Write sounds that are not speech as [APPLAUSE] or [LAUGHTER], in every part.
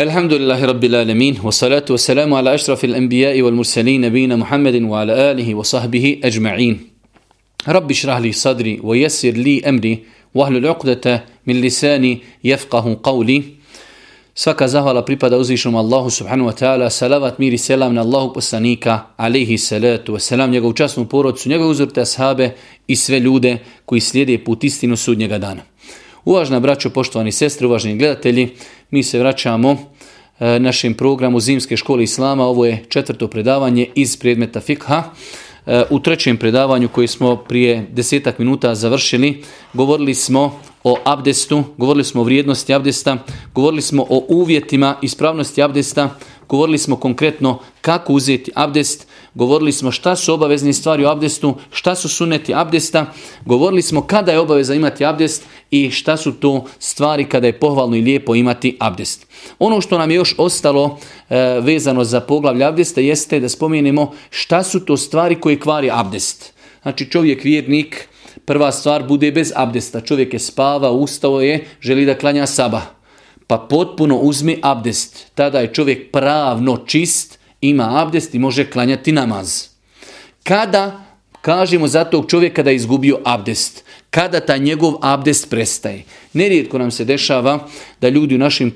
الحمد لله رب العالمين والصلاة والسلام على أشرف الأنبياء والمرسلين نبينا محمد وعلى آله وصحبه أجمعين رب اشرح لي صدري ويسر لي أمري وأهل العقدة من لساني يفقه قولي Svaka zahvala pripada uzvišnom Allahu subhanahu wa ta'ala, salavat mir i selam na Allahu poslanika, alaihi salatu wa selam, njegovu časnu porodcu, njegovu uzorte ashabe i sve ljude koji slijede put istinu sudnjega dana. Uvažna braćo, poštovani sestre, uvaženi gledatelji, mi se vraćamo e, našem programu Zimske škole Islama. Ovo je četvrto predavanje iz predmeta fikha. E, u trećem predavanju koji smo prije desetak minuta završili, govorili smo o abdestu, govorili smo o vrijednosti abdesta, govorili smo o uvjetima ispravnosti abdesta, govorili smo konkretno kako uzeti abdest, govorili smo šta su obavezni stvari u abdestu, šta su suneti abdesta, govorili smo kada je obaveza imati abdest i šta su to stvari kada je pohvalno i lijepo imati abdest. Ono što nam je još ostalo e, vezano za poglavlje abdesta jeste da spomenemo šta su to stvari koje kvari abdest. Znači čovjek vjernik, prva stvar bude bez abdesta. Čovjek je spava, ustao je, želi da klanja saba. Pa potpuno uzmi abdest. Tada je čovjek pravno čist, ima abdest i može klanjati namaz. Kada kažemo za tog čovjeka da je izgubio abdest, kada taj njegov abdest prestaje. Nerijetko nam se dešava da ljudi u našem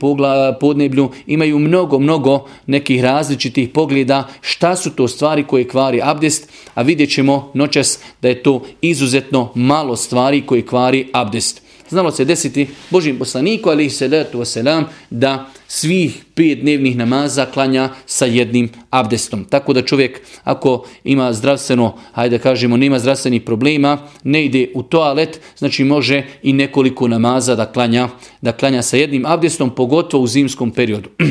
podneblju imaju mnogo, mnogo nekih različitih pogleda šta su to stvari koje kvari abdest, a vidjet ćemo noćas da je to izuzetno malo stvari koje kvari abdest. Znalo se desiti Božim poslaniku, ali i salatu vaselam, da svih pet dnevnih namaza klanja sa jednim abdestom. Tako da čovjek ako ima zdravstveno, hajde kažemo, nema zdravstvenih problema, ne ide u toalet, znači može i nekoliko namaza da klanja, da klanja sa jednim abdestom, pogotovo u zimskom periodu. [CLEARS THROAT]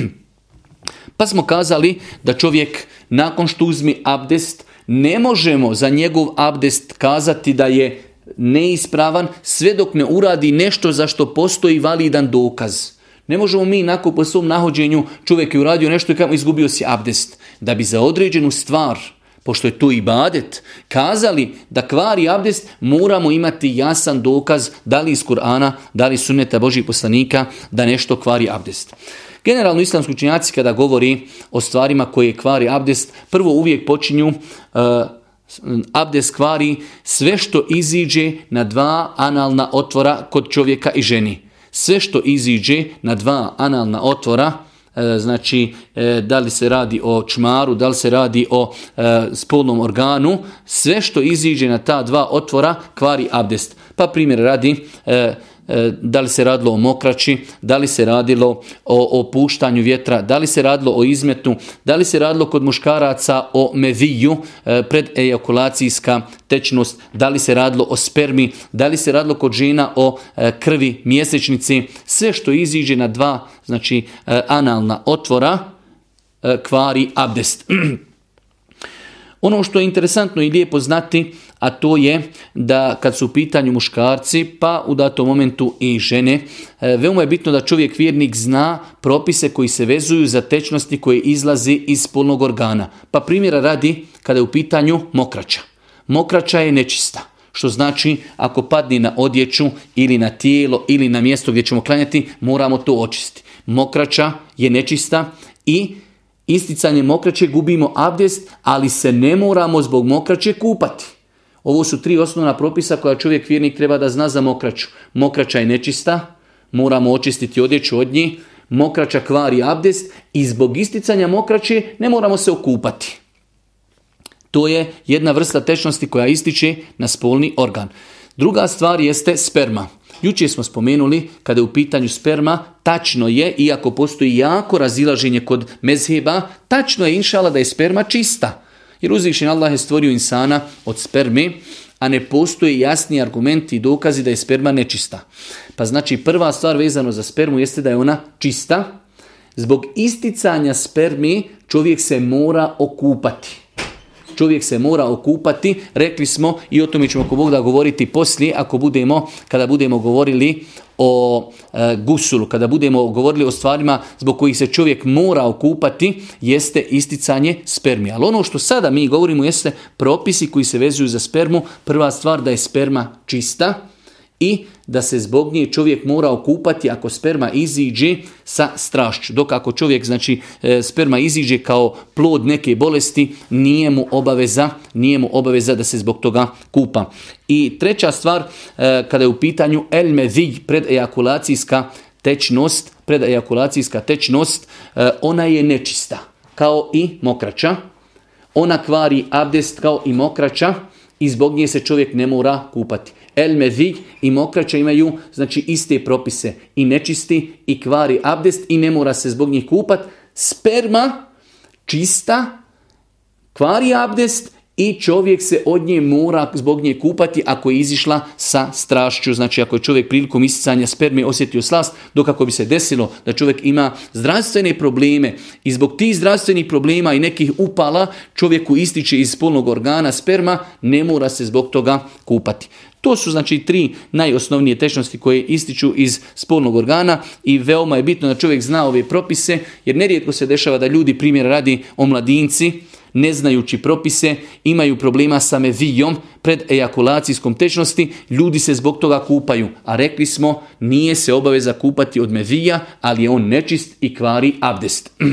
Pa smo kazali da čovjek nakon što uzmi abdest, ne možemo za njegov abdest kazati da je neispravan sve dok ne uradi nešto za što postoji validan dokaz. Ne možemo mi nakon po svom nahođenju čovjek je uradio nešto i kako izgubio si abdest. Da bi za određenu stvar, pošto je tu i badet, kazali da kvari abdest, moramo imati jasan dokaz da li iz Kur'ana, da li suneta Božih poslanika, da nešto kvari abdest. Generalno islamski učinjaci kada govori o stvarima koje kvari abdest, prvo uvijek počinju uh, abdest kvari sve što iziđe na dva analna otvora kod čovjeka i ženi. Sve što iziđe na dva analna otvora, e, znači e, da li se radi o čmaru, da li se radi o e, spolnom organu, sve što iziđe na ta dva otvora kvari abdest. Pa primjer radi E, da li se radilo o mokrači, da li se radilo o opuštanju vjetra, da li se radilo o izmetu, da li se radilo kod muškaraca o meviju, e, pred ejakulacijska tečnost, da li se radilo o spermi, da li se radilo kod žena o e, krvi mjesečnici, sve što iziđe na dva, znači analna otvora, kvari abdest. [CLEARS THROAT] Ono što je interesantno i lijepo znati a to je da kad su u pitanju muškarci, pa u datom momentu i žene, e, veoma je bitno da čovjek vjernik zna propise koji se vezuju za tečnosti koje izlazi iz spolnog organa. Pa primjera radi kada je u pitanju mokraća. Mokraća je nečista. Što znači, ako padni na odjeću ili na tijelo ili na mjesto gdje ćemo klanjati, moramo to očistiti. Mokraća je nečista i isticanje mokraće gubimo abdest, ali se ne moramo zbog mokraće kupati. Ovo su tri osnovna propisa koja čovjek vjernik treba da zna za mokraću. Mokraća je nečista, moramo očistiti odjeću od njih, mokraća kvari abdest i zbog isticanja mokraće ne moramo se okupati. To je jedna vrsta tečnosti koja ističe na spolni organ. Druga stvar jeste sperma. Jučer smo spomenuli kada je u pitanju sperma, tačno je, iako postoji jako razilaženje kod mezheba, tačno je inšala da je sperma čista. Jer uzvišen Allah je stvorio insana od sperme, a ne postoje jasni argumenti i dokazi da je sperma nečista. Pa znači prva stvar vezano za spermu jeste da je ona čista. Zbog isticanja spermi čovjek se mora okupati čovjek se mora okupati, rekli smo i o tome ćemo ako Bog da govoriti poslije, ako budemo, kada budemo govorili o e, gusulu, kada budemo govorili o stvarima zbog kojih se čovjek mora okupati, jeste isticanje spermi. Ali ono što sada mi govorimo jeste propisi koji se vezuju za spermu. Prva stvar da je sperma čista, i da se zbog nje čovjek mora okupati ako sperma iziđe sa strašću. Dok ako čovjek znači e, sperma iziđe kao plod neke bolesti, nije mu obaveza, nije mu obaveza da se zbog toga kupa. I treća stvar e, kada je u pitanju elmezig predejakulacijska tečnost, predejakulacijska tečnost, e, ona je nečista kao i mokraća. Ona kvari abdest kao i mokraća i zbog nje se čovjek ne mora kupati. El i mokraća imaju znači iste propise. I nečisti, i kvari abdest, i ne mora se zbog njih kupat. Sperma, čista, kvari abdest, i čovjek se od nje mora zbog nje kupati ako je izišla sa strašću. Znači ako je čovjek prilikom isticanja sperme osjetio slast, dok ako bi se desilo da čovjek ima zdravstvene probleme i zbog tih zdravstvenih problema i nekih upala čovjeku ističe iz spolnog organa sperma, ne mora se zbog toga kupati. To su znači tri najosnovnije tečnosti koje ističu iz spolnog organa i veoma je bitno da čovjek zna ove propise jer nerijetko se dešava da ljudi primjer radi o mladinci ne znajući propise, imaju problema sa mevijom pred ejakulacijskom tečnosti, ljudi se zbog toga kupaju. A rekli smo, nije se obaveza kupati od mevija, ali je on nečist i kvari abdest. [CLEARS THROAT]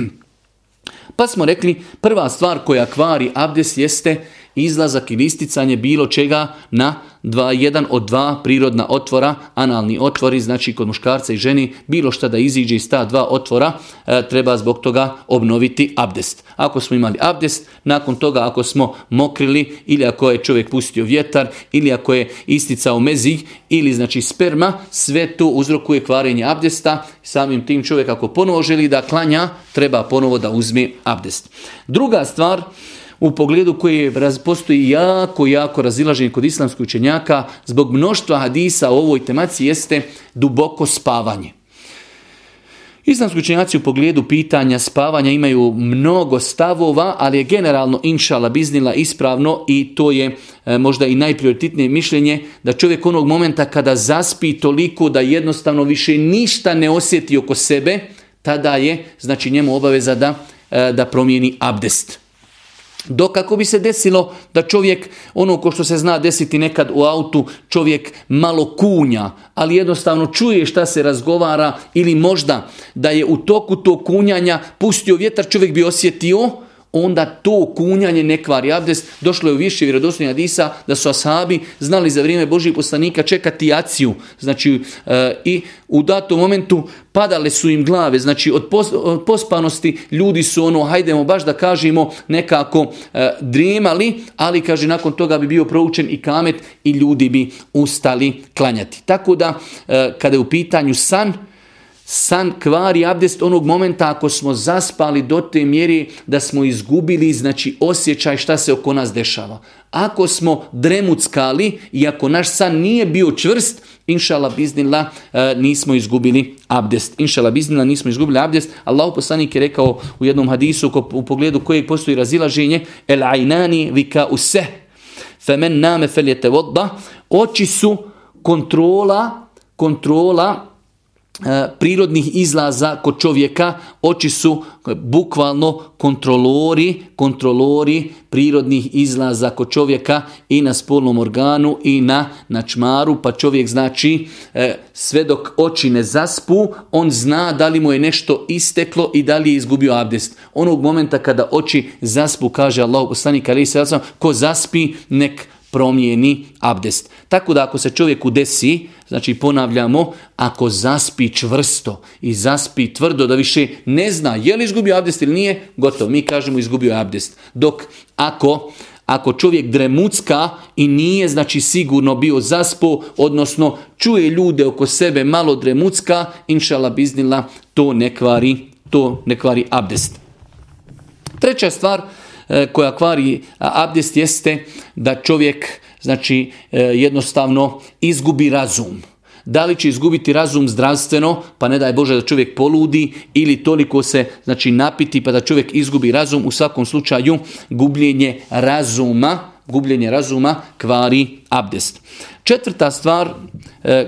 Pa smo rekli, prva stvar koja kvari abdest jeste izlazak ili isticanje bilo čega na dva, jedan od dva prirodna otvora, analni otvori, znači kod muškarca i ženi, bilo šta da iziđe iz ta dva otvora, e, treba zbog toga obnoviti abdest. Ako smo imali abdest, nakon toga ako smo mokrili ili ako je čovjek pustio vjetar ili ako je isticao mezih ili znači sperma, sve to uzrokuje kvarenje abdesta. Samim tim čovjek ako ponovo želi da klanja, treba ponovo da uzme abdest. Druga stvar, u pogledu koji postoji jako, jako razilaženje kod islamskih učenjaka zbog mnoštva hadisa o ovoj temaci, jeste duboko spavanje. Islamski učenjaci u pogledu pitanja spavanja imaju mnogo stavova, ali je generalno inšala biznila ispravno i to je e, možda i najprioritetnije mišljenje da čovjek onog momenta kada zaspi toliko da jednostavno više ništa ne osjeti oko sebe, tada je znači njemu obaveza da, e, da promijeni abdest. Dok kako bi se desilo da čovjek, ono ko što se zna desiti nekad u autu, čovjek malo kunja, ali jednostavno čuje šta se razgovara ili možda da je u toku tog kunjanja pustio vjetar, čovjek bi osjetio onda to kunjanje ne kvari Došlo je u više vjerodostojnih Adisa da su ashabi znali za vrijeme Božih poslanika čekati aciju. Znači eh, i u datom momentu padale su im glave. Znači od, pospanosti ljudi su ono hajdemo baš da kažemo nekako e, ali kaže nakon toga bi bio proučen i kamet i ljudi bi ustali klanjati. Tako da eh, kada je u pitanju san, San kvari abdest onog momenta ako smo zaspali do te mjeri da smo izgubili znači osjećaj šta se oko nas dešava. Ako smo dremuckali i ako naš san nije bio čvrst, inšala biznila e, nismo izgubili abdest. Inšala biznila nismo izgubili abdest. Allah poslanik je rekao u jednom hadisu u pogledu kojeg postoji razilaženje el ajnani vika use femen name feljete vodba oči su kontrola kontrola E, prirodnih izlaza kod čovjeka, oči su e, bukvalno kontrolori, kontrolori prirodnih izlaza kod čovjeka i na spolnom organu i na načmaru, pa čovjek znači e, sve dok oči ne zaspu, on zna da li mu je nešto isteklo i da li je izgubio abdest. Onog momenta kada oči zaspu, kaže Allah ko zaspi, nek promijeni abdest. Tako da ako se čovjeku desi, znači ponavljamo, ako zaspi čvrsto i zaspi tvrdo da više ne zna je li izgubio abdest ili nije, gotovo, mi kažemo izgubio je abdest. Dok ako ako čovjek dremucka i nije znači sigurno bio zaspo, odnosno čuje ljude oko sebe malo dremucka, inšala biznila, to ne kvari, to ne kvari abdest. Treća stvar E, koja kvari abdest jeste da čovjek znači e, jednostavno izgubi razum. Da li će izgubiti razum zdravstveno, pa ne daj Bože da čovjek poludi ili toliko se znači napiti pa da čovjek izgubi razum, u svakom slučaju gubljenje razuma, gubljenje razuma kvari abdest. Četvrta stvar e,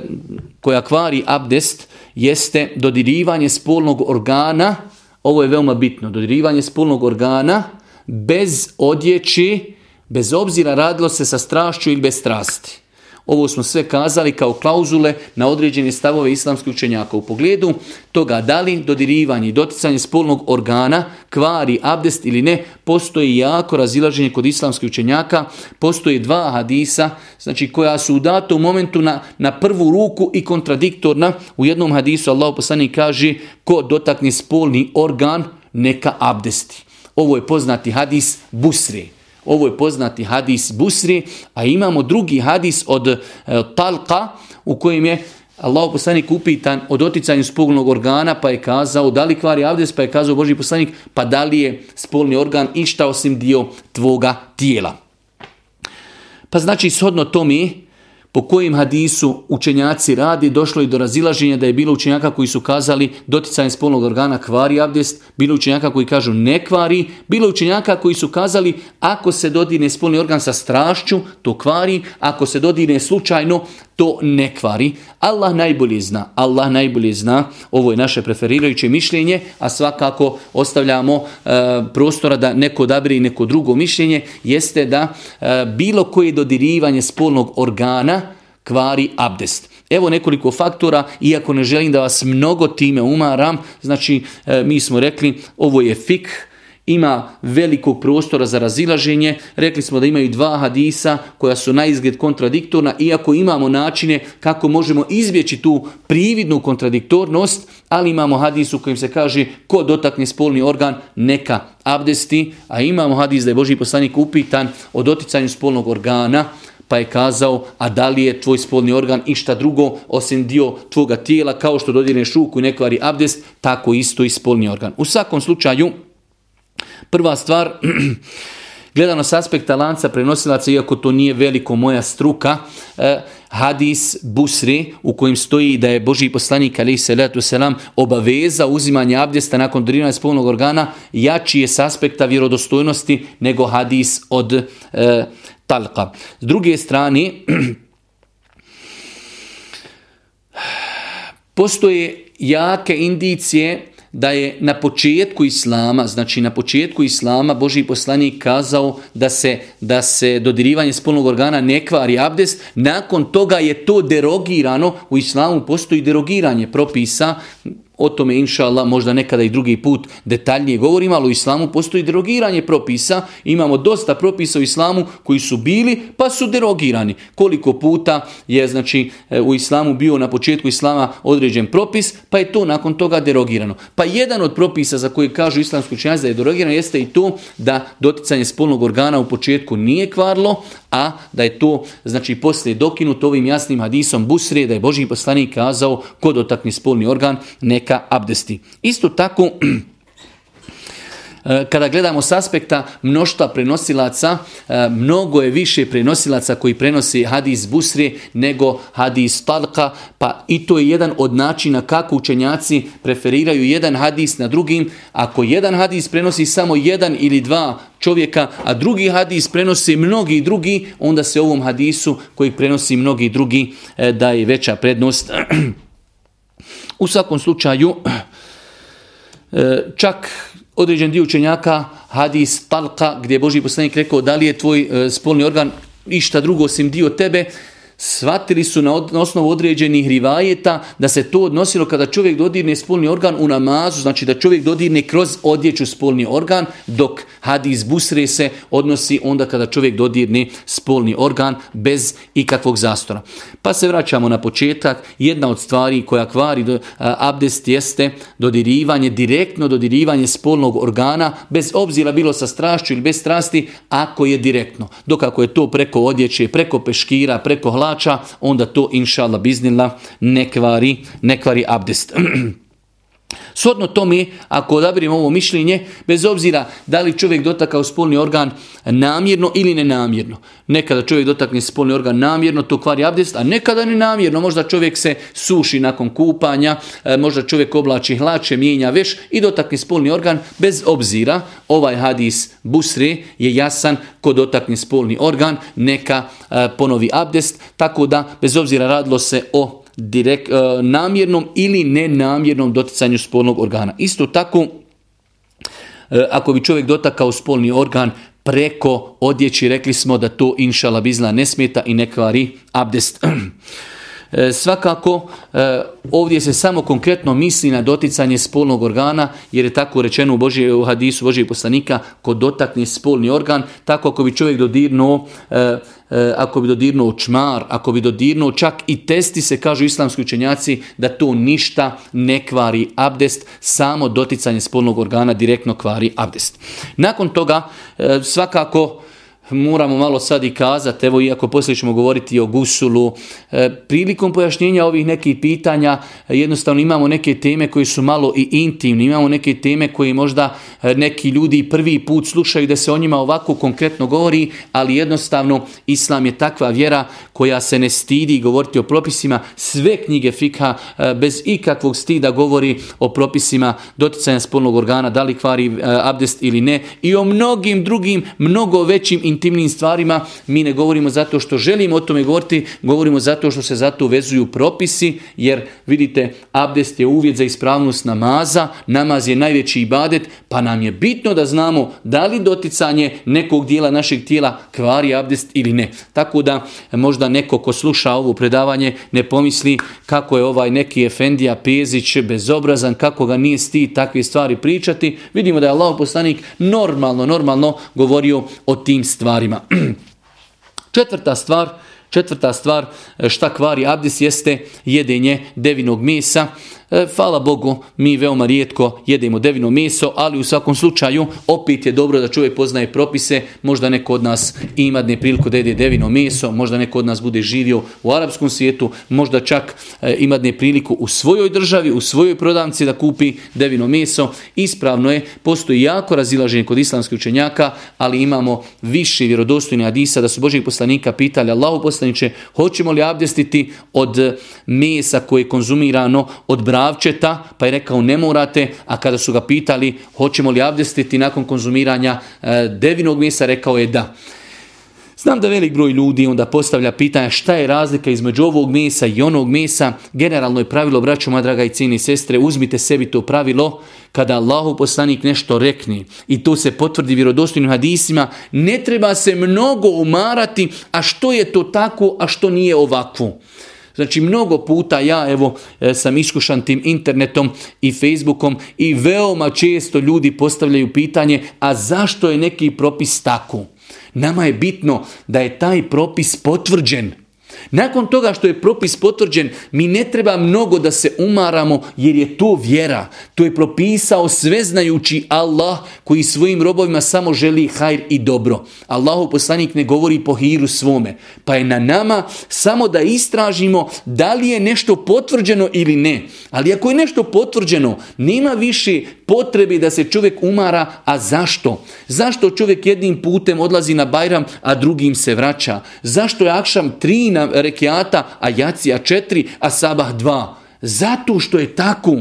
koja kvari abdest jeste dodirivanje spolnog organa, ovo je veoma bitno, dodirivanje spolnog organa bez odjeći, bez obzira radilo se sa strašću ili bez strasti. Ovo smo sve kazali kao klauzule na određene stavove islamskih učenjaka u pogledu toga da li dodirivanje i doticanje spolnog organa kvari abdest ili ne, postoji jako razilaženje kod islamskih učenjaka, postoji dva hadisa, znači koja su u datom momentu na, na prvu ruku i kontradiktorna. U jednom hadisu Allah poslani kaže ko dotakne spolni organ neka abdesti. Ovo je poznati hadis Busri. Ovo je poznati hadis Busri, a imamo drugi hadis od e, Talqa u kojem je Allah poslanik upitan o doticanju spolnog organa pa je kazao da li kvari avdes, pa je kazao Boži poslanik pa da li je spolni organ išta osim dio tvoga tijela. Pa znači shodno to mi po kojim hadisu učenjaci radi, došlo je do razilaženja da je bilo učenjaka koji su kazali doticanje spolnog organa kvari abdest, bilo učenjaka koji kažu ne kvari, bilo učenjaka koji su kazali ako se dodine spolni organ sa strašću, to kvari, ako se dodine slučajno to ne kvari. Allah najbolje zna. Allah najbolje zna. Ovo je naše preferirajuće mišljenje, a svakako ostavljamo e, prostora da neko odabri neko drugo mišljenje. Jeste da e, bilo koje dodirivanje spolnog organa kvari abdest. Evo nekoliko faktora, iako ne želim da vas mnogo time umaram, znači e, mi smo rekli ovo je fik, ima velikog prostora za razilaženje. Rekli smo da imaju dva hadisa koja su na izgled kontradiktorna, iako imamo načine kako možemo izbjeći tu prividnu kontradiktornost, ali imamo hadisu u kojem se kaže ko dotakne spolni organ neka abdesti, a imamo hadis da je Boži poslanik upitan o doticanju spolnog organa, pa je kazao, a da li je tvoj spolni organ išta drugo osim dio tvoga tijela, kao što dodirneš šuku i nekvari abdest, tako isto i spolni organ. U svakom slučaju, Prva stvar, [CLEARS THROAT] gledano s aspekta lanca prenosilaca, iako to nije veliko moja struka, eh, hadis Busri u kojem stoji da je Boži poslanik ali se letu selam obaveza uzimanje abdjesta nakon drinanja spolnog organa jači je s aspekta vjerodostojnosti nego hadis od eh, talka. S druge strane, [CLEARS THROAT] postoje jake indicije da je na početku islama, znači na početku islama Boži poslanik kazao da se, da se dodirivanje spolnog organa ne kvari abdest, nakon toga je to derogirano, u islamu postoji derogiranje propisa o tome, inša možda nekada i drugi put detaljnije govorim, ali u islamu postoji derogiranje propisa. Imamo dosta propisa u islamu koji su bili, pa su derogirani. Koliko puta je znači e, u islamu bio na početku islama određen propis, pa je to nakon toga derogirano. Pa jedan od propisa za koji kažu islamski učenjaci da je derogirano jeste i to da doticanje spolnog organa u početku nije kvarlo, a da je to znači poslije dokinuto ovim jasnim hadisom busrije da je Boži poslanik kazao ko dotakni spolni organ, ne neka abdesti. Isto tako, [CLEARS THROAT] e, kada gledamo s aspekta mnoštva prenosilaca, e, mnogo je više prenosilaca koji prenosi hadis Busri nego hadis Talka, pa i to je jedan od načina kako učenjaci preferiraju jedan hadis na drugim. Ako jedan hadis prenosi samo jedan ili dva čovjeka, a drugi hadis prenosi mnogi drugi, onda se ovom hadisu koji prenosi mnogi drugi e, daje veća prednost [CLEARS THROAT] U svakom slučaju, [CLEARS THROAT] eh, čak određen dio učenjaka hadis talka gdje je Boži poslanik rekao da li je tvoj eh, spolni organ išta drugo osim dio tebe, Svatili su na, osnovu određenih rivajeta da se to odnosilo kada čovjek dodirne spolni organ u namazu, znači da čovjek dodirne kroz odjeću spolni organ, dok hadis busre se odnosi onda kada čovjek dodirne spolni organ bez ikakvog zastora. Pa se vraćamo na početak. Jedna od stvari koja kvari do, abdest jeste dodirivanje, direktno dodirivanje spolnog organa, bez obzira bilo sa strašću ili bez strasti, ako je direktno. Dok ako je to preko odjeće, preko peškira, preko hlada, plaća, onda to inšala biznila ne kvari, ne kvari abdest. [CLEARS THROAT] Shodno tome, ako odabirimo ovo mišljenje, bez obzira da li čovjek dotakao spolni organ namjerno ili nenamjerno. Nekada čovjek dotakne spolni organ namjerno, to kvari abdest, a nekada nenamjerno. Možda čovjek se suši nakon kupanja, e, možda čovjek oblači hlače, mijenja veš i dotakne spolni organ. Bez obzira, ovaj hadis busri je jasan ko dotakne spolni organ, neka e, ponovi abdest, tako da bez obzira radilo se o direkt, e, namjernom ili nenamjernom doticanju spolnog organa. Isto tako, e, ako bi čovjek dotakao spolni organ preko odjeći, rekli smo da to inšala ne smeta i ne kvari abdest. [CLEARS THROAT] E, svakako, e, ovdje se samo konkretno misli na doticanje spolnog organa, jer je tako rečeno u, Božje, u hadisu Božije poslanika, ko dotakne spolni organ, tako ako bi čovjek dodirnuo e, ako bi dodirnuo čmar, ako bi dodirnuo čak i testi se, kažu islamski učenjaci, da to ništa ne kvari abdest, samo doticanje spolnog organa direktno kvari abdest. Nakon toga, svakako, moramo malo sad i kazati, evo iako poslije ćemo govoriti o gusulu, e, prilikom pojašnjenja ovih nekih pitanja e, jednostavno imamo neke teme koje su malo i intimne, imamo neke teme koje možda e, neki ljudi prvi put slušaju da se o njima ovako konkretno govori, ali jednostavno Islam je takva vjera koja se ne stidi govoriti o propisima, sve knjige fikha bez ikakvog stida govori o propisima doticanja spolnog organa, da li kvari abdest ili ne, i o mnogim drugim, mnogo većim intimnim stvarima mi ne govorimo zato što želimo o tome govoriti, govorimo zato što se zato vezuju propisi, jer vidite, abdest je uvjet za ispravnost namaza, namaz je najveći ibadet, pa nam je bitno da znamo da li doticanje nekog dijela našeg tijela kvari abdest ili ne. Tako da možda neko ko sluša ovo predavanje ne pomisli kako je ovaj neki Efendija Pezić bezobrazan, kako ga nije sti takve stvari pričati. Vidimo da je Allah poslanik normalno, normalno govorio o tim stvarima stvarima. [CLEARS THROAT] Četvrta stvar, stvar e, šta kvari abdis jeste jedenje devinog mesa E, hvala Bogu, mi veoma rijetko jedemo devino meso, ali u svakom slučaju opet je dobro da čovjek poznaje propise. Možda neko od nas ima nepriliku priliku da jede devino meso, možda neko od nas bude živio u arapskom svijetu, možda čak e, ima nepriliku priliku u svojoj državi, u svojoj prodamci da kupi devino meso. Ispravno je, postoji jako razilaženje kod islamskih učenjaka, ali imamo više vjerodostojnih Adisa da su Božih poslanika pitali Allahu poslaniće, hoćemo li abdestiti od mesa koje je konzumirano od brana mravčeta, pa je rekao ne morate, a kada su ga pitali hoćemo li abdestiti nakon konzumiranja e, devinog mesa, rekao je da. Znam da velik broj ljudi onda postavlja pitanja šta je razlika između ovog mesa i onog mesa. Generalno je pravilo, braćo ma draga i cijeni sestre, uzmite sebi to pravilo kada Allahu poslanik nešto rekne i to se potvrdi vjerodostojnim hadisima, ne treba se mnogo umarati, a što je to tako, a što nije ovakvo. Znači mnogo puta ja evo e, sam iskušan tim internetom i Facebookom i veoma često ljudi postavljaju pitanje a zašto je neki propis tako? Nama je bitno da je taj propis potvrđen. Nakon toga što je propis potvrđen, mi ne treba mnogo da se umaramo jer je to vjera. To je propisao sveznajući Allah koji svojim robovima samo želi hajr i dobro. Allahu poslanik ne govori po hiru svome. Pa je na nama samo da istražimo da li je nešto potvrđeno ili ne. Ali ako je nešto potvrđeno, nema više potrebi da se čovjek umara, a zašto? Zašto čovjek jednim putem odlazi na Bajram, a drugim se vraća? Zašto je Akšam tri na rekiata, a Jacija četiri, a Sabah dva? Zato što je tako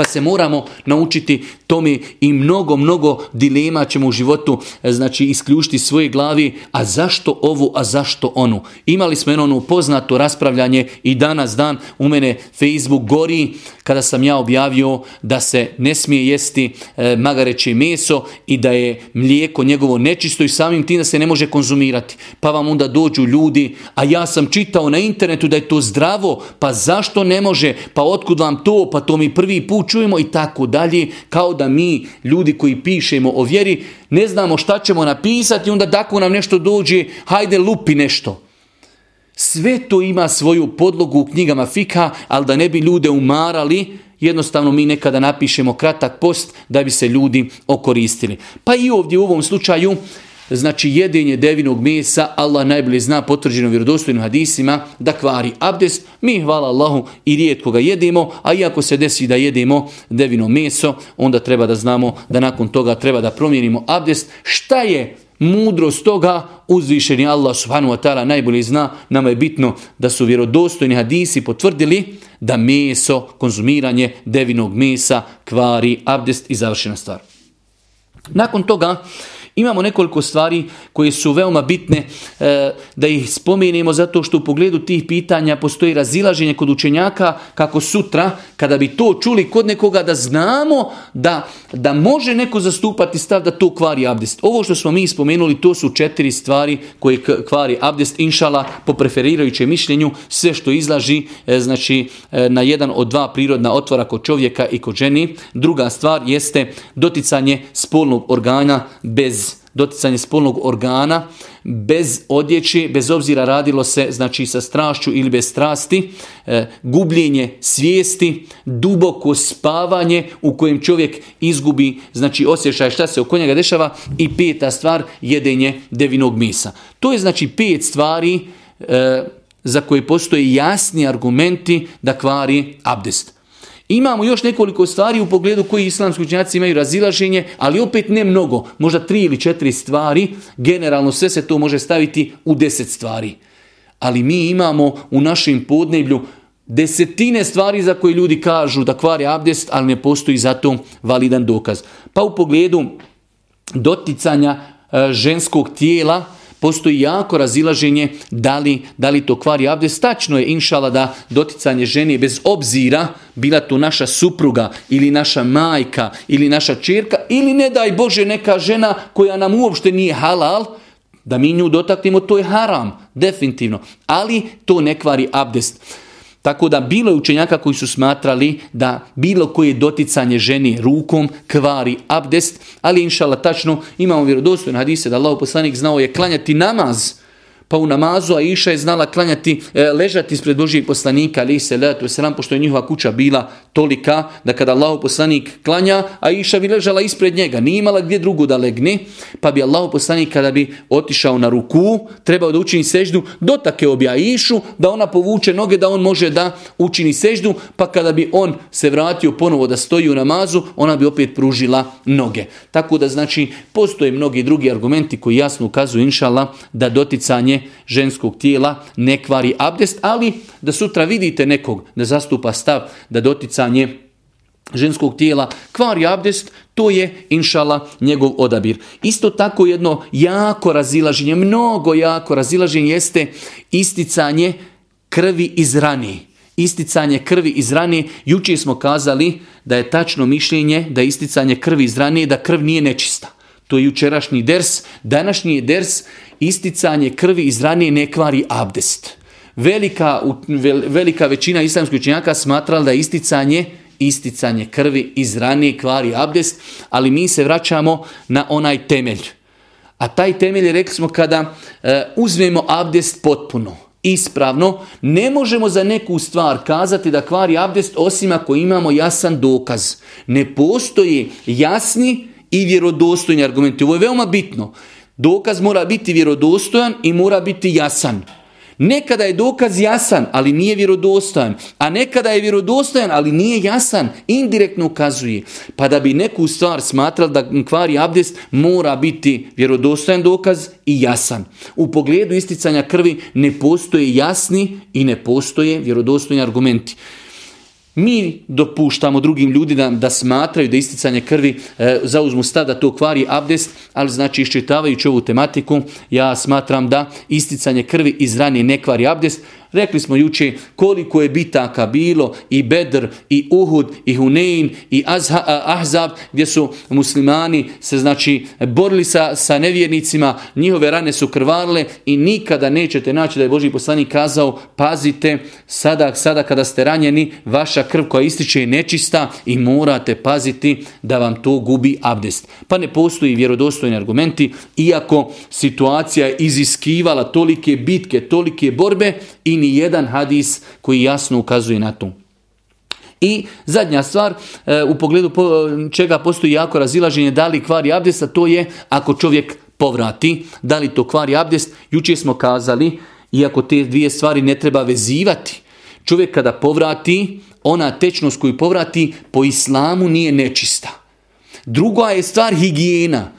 pa se moramo naučiti tome i mnogo, mnogo dilema ćemo u životu e, znači isključiti svoje glavi, a zašto ovu, a zašto onu. Imali smo jedno ono poznato raspravljanje i danas dan u mene Facebook gori kada sam ja objavio da se ne smije jesti e, magareće meso i da je mlijeko njegovo nečisto i samim tim da se ne može konzumirati. Pa vam onda dođu ljudi, a ja sam čitao na internetu da je to zdravo, pa zašto ne može, pa otkud vam to, pa to mi prvi put čujemo i tako dalje, kao da mi, ljudi koji pišemo o vjeri, ne znamo šta ćemo napisati, onda tako nam nešto dođe, hajde lupi nešto. Sve to ima svoju podlogu u knjigama fika, ali da ne bi ljude umarali, jednostavno mi nekada napišemo kratak post da bi se ljudi okoristili. Pa i ovdje u ovom slučaju znači jedenje devinog mesa, Allah najbolje zna potvrđeno vjerodostojnim hadisima, da kvari abdest. Mi, hvala Allahu, i rijetko ga jedemo, a iako se desi da jedemo devino meso, onda treba da znamo da nakon toga treba da promijenimo abdest. Šta je mudrost toga uzvišeni Allah subhanahu wa ta'ala najbolje zna, nama je bitno da su vjerodostojni hadisi potvrdili da meso, konzumiranje devinog mesa kvari abdest i završena stvar. Nakon toga Imamo nekoliko stvari koje su veoma bitne e, da ih spomenemo zato što u pogledu tih pitanja postoji razilaženje kod učenjaka kako sutra kada bi to čuli kod nekoga da znamo da, da može neko zastupati stav da to kvari abdest. Ovo što smo mi spomenuli to su četiri stvari koje kvari abdest inšala po preferirajućem mišljenju sve što izlaži e, znači e, na jedan od dva prirodna otvora kod čovjeka i kod ženi. Druga stvar jeste doticanje spolnog organa bez doticanje spolnog organa bez odjeće, bez obzira radilo se znači sa strašću ili bez strasti, e, gubljenje svijesti, duboko spavanje u kojem čovjek izgubi znači osjećaj šta se oko njega dešava i peta stvar jedenje devinog misa. To je znači pet stvari e, za koje postoje jasni argumenti da kvari abdest. Imamo još nekoliko stvari u pogledu koji islamski učenjaci imaju razilaženje, ali opet ne mnogo, možda tri ili četiri stvari, generalno sve se to može staviti u deset stvari. Ali mi imamo u našem podneblju desetine stvari za koje ljudi kažu da kvari abdest, ali ne postoji za to validan dokaz. Pa u pogledu doticanja e, ženskog tijela, Postoji jako razilaženje da li, to kvari abdest. Tačno je inšala da doticanje žene bez obzira bila to naša supruga ili naša majka ili naša čirka ili ne daj Bože neka žena koja nam uopšte nije halal, da mi nju dotaknemo, to je haram, definitivno. Ali to ne kvari abdest. Tako da bilo je učenjaka koji su smatrali da bilo koje doticanje ženi rukom kvari abdest, ali inšala tačno imamo vjerodostojno hadise da Allah poslanik znao je klanjati namaz pa u namazu, a Iša je znala klanjati, e, ležati ispred Božijeg poslanika, ali se letu selam, pošto je njihova kuća bila tolika, da kada Allahu poslanik klanja, a Iša bi ležala ispred njega, nije imala gdje drugu da legne, pa bi Allahu poslanik kada bi otišao na ruku, trebao da učini seždu, dotake obja Išu, da ona povuče noge, da on može da učini seždu, pa kada bi on se vratio ponovo da stoji u namazu, ona bi opet pružila noge. Tako da znači postoje mnogi drugi argumenti koji jasno ukazuju inšala da doticanje ženskog tijela ne kvari abdest, ali da sutra vidite nekog da zastupa stav da doticanje ženskog tijela kvari abdest, to je inšala njegov odabir. Isto tako jedno jako razilaženje, mnogo jako razilaženje jeste isticanje krvi iz rani isticanje krvi iz rane. Jučer smo kazali da je tačno mišljenje da isticanje krvi iz rane da krv nije nečista. To je jučerašnji ders. Današnji ders isticanje krvi iz ranije ne kvari abdest. Velika, velika većina islamskih učenjaka smatrala da je isticanje isticanje krvi iz ranije kvari abdest, ali mi se vraćamo na onaj temelj. A taj temelj je, rekli smo, kada e, uzmemo abdest potpuno, ispravno, ne možemo za neku stvar kazati da kvari abdest osim ako imamo jasan dokaz. Ne postoji jasni i vjerodostojni argumenti. Ovo je veoma bitno. Dokaz mora biti vjerodostojan i mora biti jasan. Nekada je dokaz jasan, ali nije vjerodostojan, a nekada je vjerodostojan, ali nije jasan, indirektno ukazuje. Pa da bi neku stvar smatrali da kvari abdest, mora biti vjerodostojan dokaz i jasan. U pogledu isticanja krvi ne postoje jasni i ne postoje vjerodostojni argumenti. Mi dopuštamo drugim ljudima da smatraju da isticanje krvi e, zauzmu stada to kvari abdest, ali znači iščitavajući ovu tematiku, ja smatram da isticanje krvi iz ranije ne kvari abdest, Rekli smo juče koliko je bitaka bilo i Bedr, i Uhud, i Hunein, i Azha, Ahzab, gdje su muslimani se znači borili sa, nevjernicima, njihove rane su krvarile i nikada nećete naći da je Boži poslanik kazao pazite sada, sada kada ste ranjeni, vaša krv koja ističe je nečista i morate paziti da vam to gubi abdest. Pa ne postoji vjerodostojni argumenti, iako situacija je iziskivala tolike bitke, tolike borbe i ni jedan hadis koji jasno ukazuje na to. I zadnja stvar, e, u pogledu čega postoji jako razilaženje, da li kvari abdesta, to je ako čovjek povrati, da li to kvari abdest. Jučer smo kazali, iako te dvije stvari ne treba vezivati, čovjek kada povrati, ona tečnost koju povrati po islamu nije nečista. Druga je stvar higijena.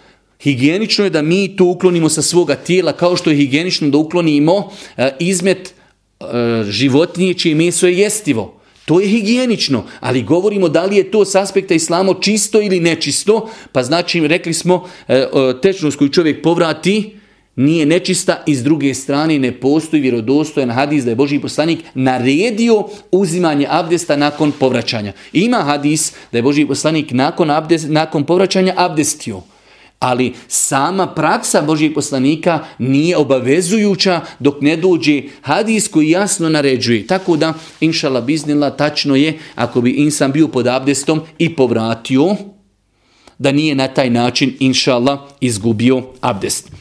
Higijenično je da mi to uklonimo sa svoga tijela, kao što je higijenično da uklonimo e, izmet E, životinje čije meso je jestivo. To je higijenično, ali govorimo da li je to s aspekta islamo čisto ili nečisto, pa znači rekli smo e, e, tečnost koju čovjek povrati nije nečista i s druge strane ne postoji vjerodostojan hadis da je Boži poslanik naredio uzimanje abdesta nakon povraćanja. Ima hadis da je Boži poslanik nakon, nakon povraćanja abdestio. Ali sama praksa Božjih poslanika nije obavezujuća dok ne dođe hadis koji jasno naređuje. Tako da, inšala biznila, tačno je, ako bi insan bio pod abdestom i povratio, da nije na taj način, inšala, izgubio abdest.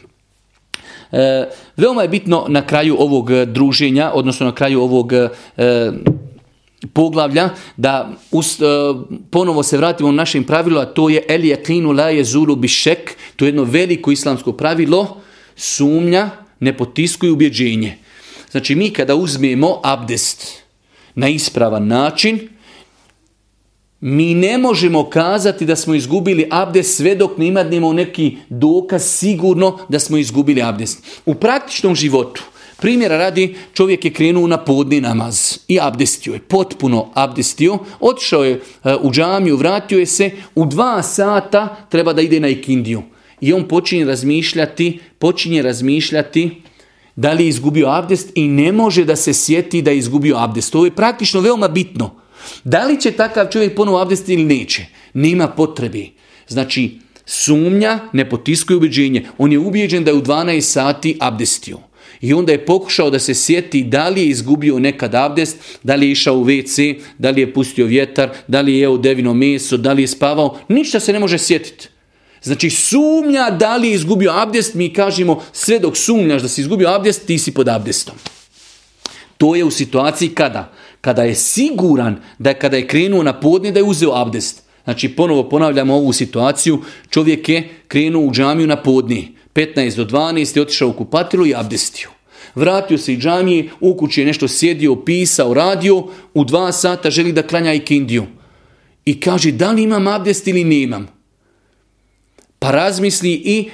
E, veoma je bitno na kraju ovog druženja, odnosno na kraju ovog e, poglavlja da e, ponovo se vratimo u našem pravilu, a to je el laje la bišek, to je jedno veliko islamsko pravilo, sumnja ne potiskuje ubjeđenje. Znači mi kada uzmemo abdest na ispravan način, mi ne možemo kazati da smo izgubili abdest sve dok ne imadnemo neki dokaz sigurno da smo izgubili abdest. U praktičnom životu Primjera radi, čovjek je krenuo na podni namaz i abdestio je, potpuno abdestio, otišao je e, u džamiju, vratio je se, u dva sata treba da ide na ikindiju. I on počinje razmišljati, počinje razmišljati da li je izgubio abdest i ne može da se sjeti da je izgubio abdest. To je praktično veoma bitno. Da li će takav čovjek ponovo abdestiti ili neće? Nema potrebi. Znači, sumnja ne potiskuje ubeđenje. On je ubijeđen da je u 12 sati abdestio. I onda je pokušao da se sjeti da li je izgubio nekad abdest, da li je išao u WC, da li je pustio vjetar, da li je jeo devino meso, da li je spavao. Ništa se ne može sjetiti. Znači sumnja da li je izgubio abdest, mi kažemo sve dok sumnjaš da si izgubio abdest, ti si pod abdestom. To je u situaciji kada? Kada je siguran da je kada je krenuo na podne da je uzeo abdest. Znači ponovo ponavljamo ovu situaciju, čovjek je krenuo u džamiju na podni. 15 do 12 je otišao u kupatilu i abdestio. Vratio se i džamije, u kući je nešto sjedio, pisao, radio, u dva sata želi da klanja i kindiju. I kaže, da li imam abdest ili nemam? Pa razmisli i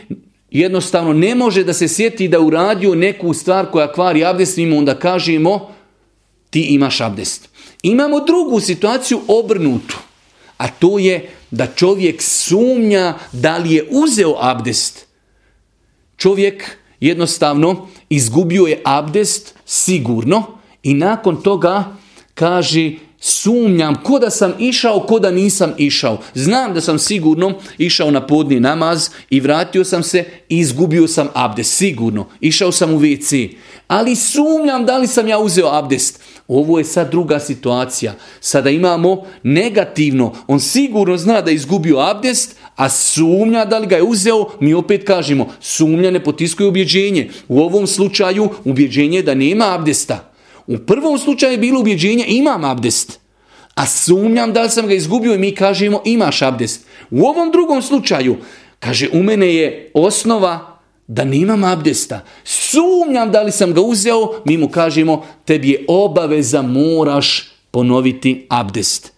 jednostavno ne može da se sjeti da uradio neku stvar koja kvari abdest, mimo onda kažemo, ti imaš abdest. Imamo drugu situaciju obrnutu, a to je da čovjek sumnja da li je uzeo abdest, čovjek jednostavno izgubio je abdest sigurno i nakon toga kaže sumnjam, ko da sam išao, ko da nisam išao. Znam da sam sigurno išao na podni namaz i vratio sam se i izgubio sam abdest, sigurno. Išao sam u WC, ali sumnjam da li sam ja uzeo abdest. Ovo je sad druga situacija. Sada imamo negativno. On sigurno zna da je izgubio abdest, a sumnja da li ga je uzeo, mi opet kažemo, sumnja ne potiskuje ubjeđenje. U ovom slučaju ubjeđenje da nema abdesta. U prvom slučaju je bilo ubjeđenje imam abdest. A sumnjam da li sam ga izgubio i mi kažemo imaš abdest. U ovom drugom slučaju, kaže u mene je osnova da nemam abdesta. Sumnjam da li sam ga uzeo, mi mu kažemo tebi je obaveza moraš ponoviti abdest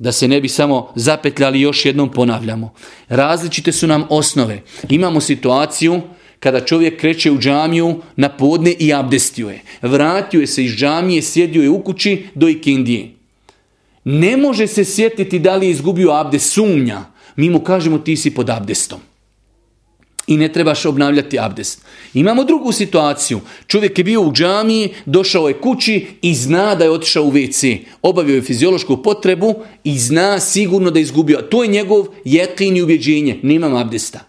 da se ne bi samo zapetljali još jednom ponavljamo. Različite su nam osnove. Imamo situaciju kada čovjek kreće u džamiju na podne i abdestio je. Vratio je se iz džamije, sjedio je u kući do ikindije. Ne može se sjetiti da li je izgubio abdest sumnja. Mi mu kažemo ti si pod abdestom i ne trebaš obnavljati abdest. Imamo drugu situaciju. Čovjek je bio u džamiji, došao je kući i zna da je otišao u WC. Obavio je fiziološku potrebu i zna sigurno da je izgubio. To je njegov jetlin i ubjeđenje. Nemam abdesta.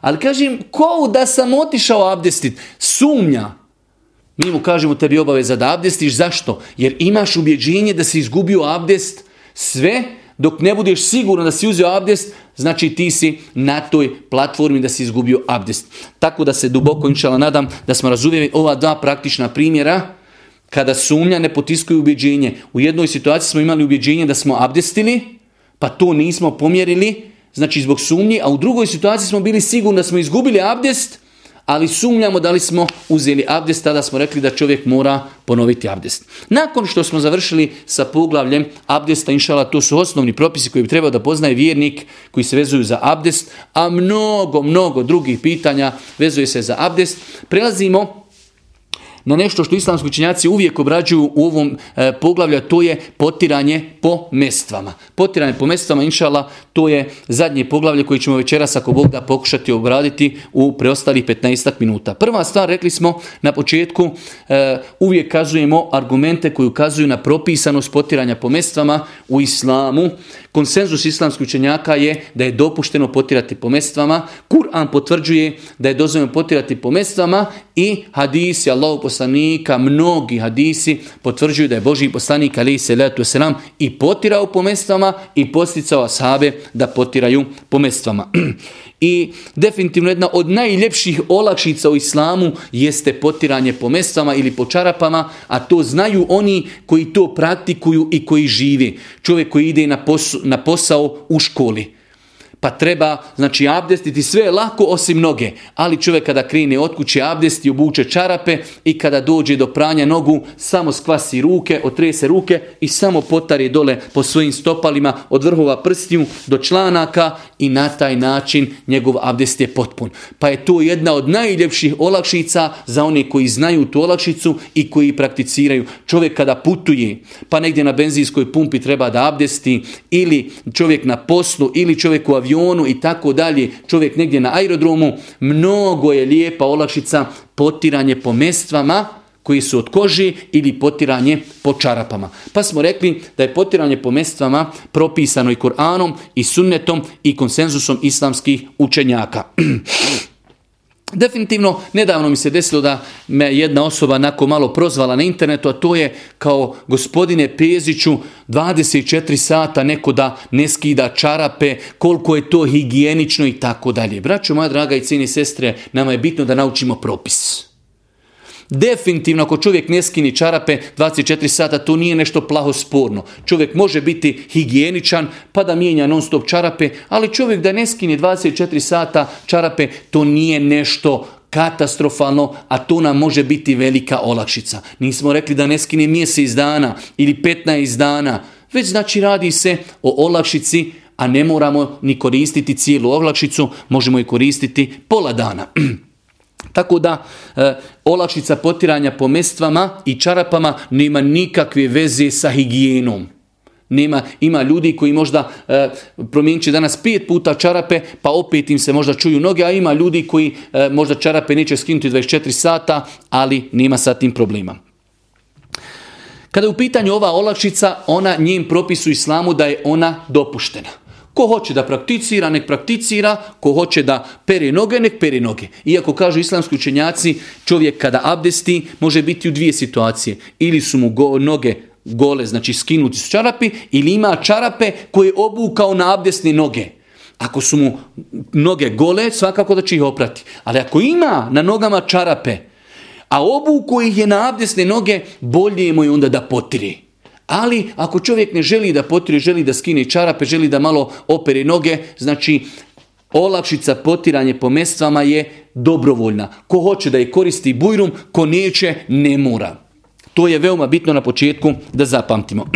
Ali kažem, ko da sam otišao abdestit? Sumnja. Mi mu kažemo tebi obaveza da abdestiš. Zašto? Jer imaš ubjeđenje da si izgubio abdest sve dok ne budeš siguran da si uzeo abdest, znači ti si na toj platformi da si izgubio abdest. Tako da se duboko inšala nadam da smo razumijeli ova dva praktična primjera kada sumnja ne potiskuje ubjeđenje. U jednoj situaciji smo imali ubjeđenje da smo abdestili, pa to nismo pomjerili, znači zbog sumnji. a u drugoj situaciji smo bili sigurni da smo izgubili abdest, ali sumnjamo da li smo uzeli abdest, tada smo rekli da čovjek mora ponoviti abdest. Nakon što smo završili sa poglavljem abdesta, inšala, to su osnovni propisi koji bi trebao da poznaje vjernik koji se vezuju za abdest, a mnogo, mnogo drugih pitanja vezuje se za abdest. Prelazimo na nešto što islamski učenjaci uvijek obrađuju u ovom e, poglavlju, to je potiranje po mestvama. Potiranje po mestvama, inšala, to je zadnje poglavlje koje ćemo večeras ako Bog da pokušati obraditi u preostalih 15 minuta. Prva stvar, rekli smo na početku, e, uvijek kazujemo argumente koji ukazuju na propisanost potiranja po mestvama u islamu. Konsenzus islamskih učenjaka je da je dopušteno potirati po mestvama. Kur'an potvrđuje da je dozvoljeno potirati po mestvama i hadisi Allahu poslanika, mnogi hadisi potvrđuju da je Boži poslanik ali se letu nam i potirao po mestvama i posticao ashabe da potiraju po mestvama. [CLEARS THROAT] I definitivno jedna od najljepših olakšica u islamu jeste potiranje po mestvama ili po čarapama, a to znaju oni koji to praktikuju i koji živi. Čovjek koji ide na, posao u školi pa treba znači abdestiti sve lako osim noge, ali čovjek kada krene od kuće abdesti, obuče čarape i kada dođe do pranja nogu samo skvasi ruke, otrese ruke i samo potari dole po svojim stopalima od vrhova prstiju do članaka i na taj način njegov abdest je potpun. Pa je to jedna od najljepših olakšica za one koji znaju tu olakšicu i koji prakticiraju. Čovjek kada putuje, pa negdje na benzinskoj pumpi treba da abdesti ili čovjek na poslu ili čovjek u avionu i tako dalje, čovjek negdje na aerodromu, mnogo je lijepa olakšica potiranje po mestvama koji su od koži ili potiranje po čarapama. Pa smo rekli da je potiranje po mestvama propisano i Koranom i sunnetom i konsenzusom islamskih učenjaka. [CLEARS THROAT] Definitivno, nedavno mi se desilo da me jedna osoba nako malo prozvala na internetu, a to je kao gospodine Peziću 24 sata neko da ne skida čarape, koliko je to higijenično i tako dalje. Braćo moja draga i cijeni sestre, nama je bitno da naučimo propis. Definitivno ako čovjek ne skini čarape 24 sata, to nije nešto plaho sporno. Čovjek može biti higijeničan pa da mijenja non stop čarape, ali čovjek da ne skini 24 sata čarape, to nije nešto katastrofalno, a to nam može biti velika olakšica. Nismo rekli da ne skine mjesec dana ili 15 dana, već znači radi se o olakšici, a ne moramo ni koristiti cijelu olakšicu, možemo i koristiti pola dana. [CLEARS THROAT] Tako da e, olakšica potiranja po mestvama i čarapama nema nikakve veze sa higijenom. Nema, ima ljudi koji možda e, promijenit će danas pet puta čarape, pa opet im se možda čuju noge, a ima ljudi koji e, možda čarape neće skinuti 24 sata, ali nema sa tim problema. Kada je u pitanju ova olakšica, ona njim propisu islamu da je ona dopuštena. Ko hoće da prakticira, nek prakticira, ko hoće da pere noge, nek pere noge. Iako kažu islamski učenjaci, čovjek kada abdesti može biti u dvije situacije. Ili su mu noge gole, znači skinuti su čarapi, ili ima čarape koje obukao na abdesne noge. Ako su mu noge gole, svakako da će ih oprati. Ali ako ima na nogama čarape, a obuku ih je na abdesne noge, bolje mu je onda da potiri. Ali ako čovjek ne želi da potire, želi da skine čarape, želi da malo opere noge, znači olakšica potiranje po mestvama je dobrovoljna. Ko hoće da je koristi bujrum, ko neće, ne mora. To je veoma bitno na početku da zapamtimo.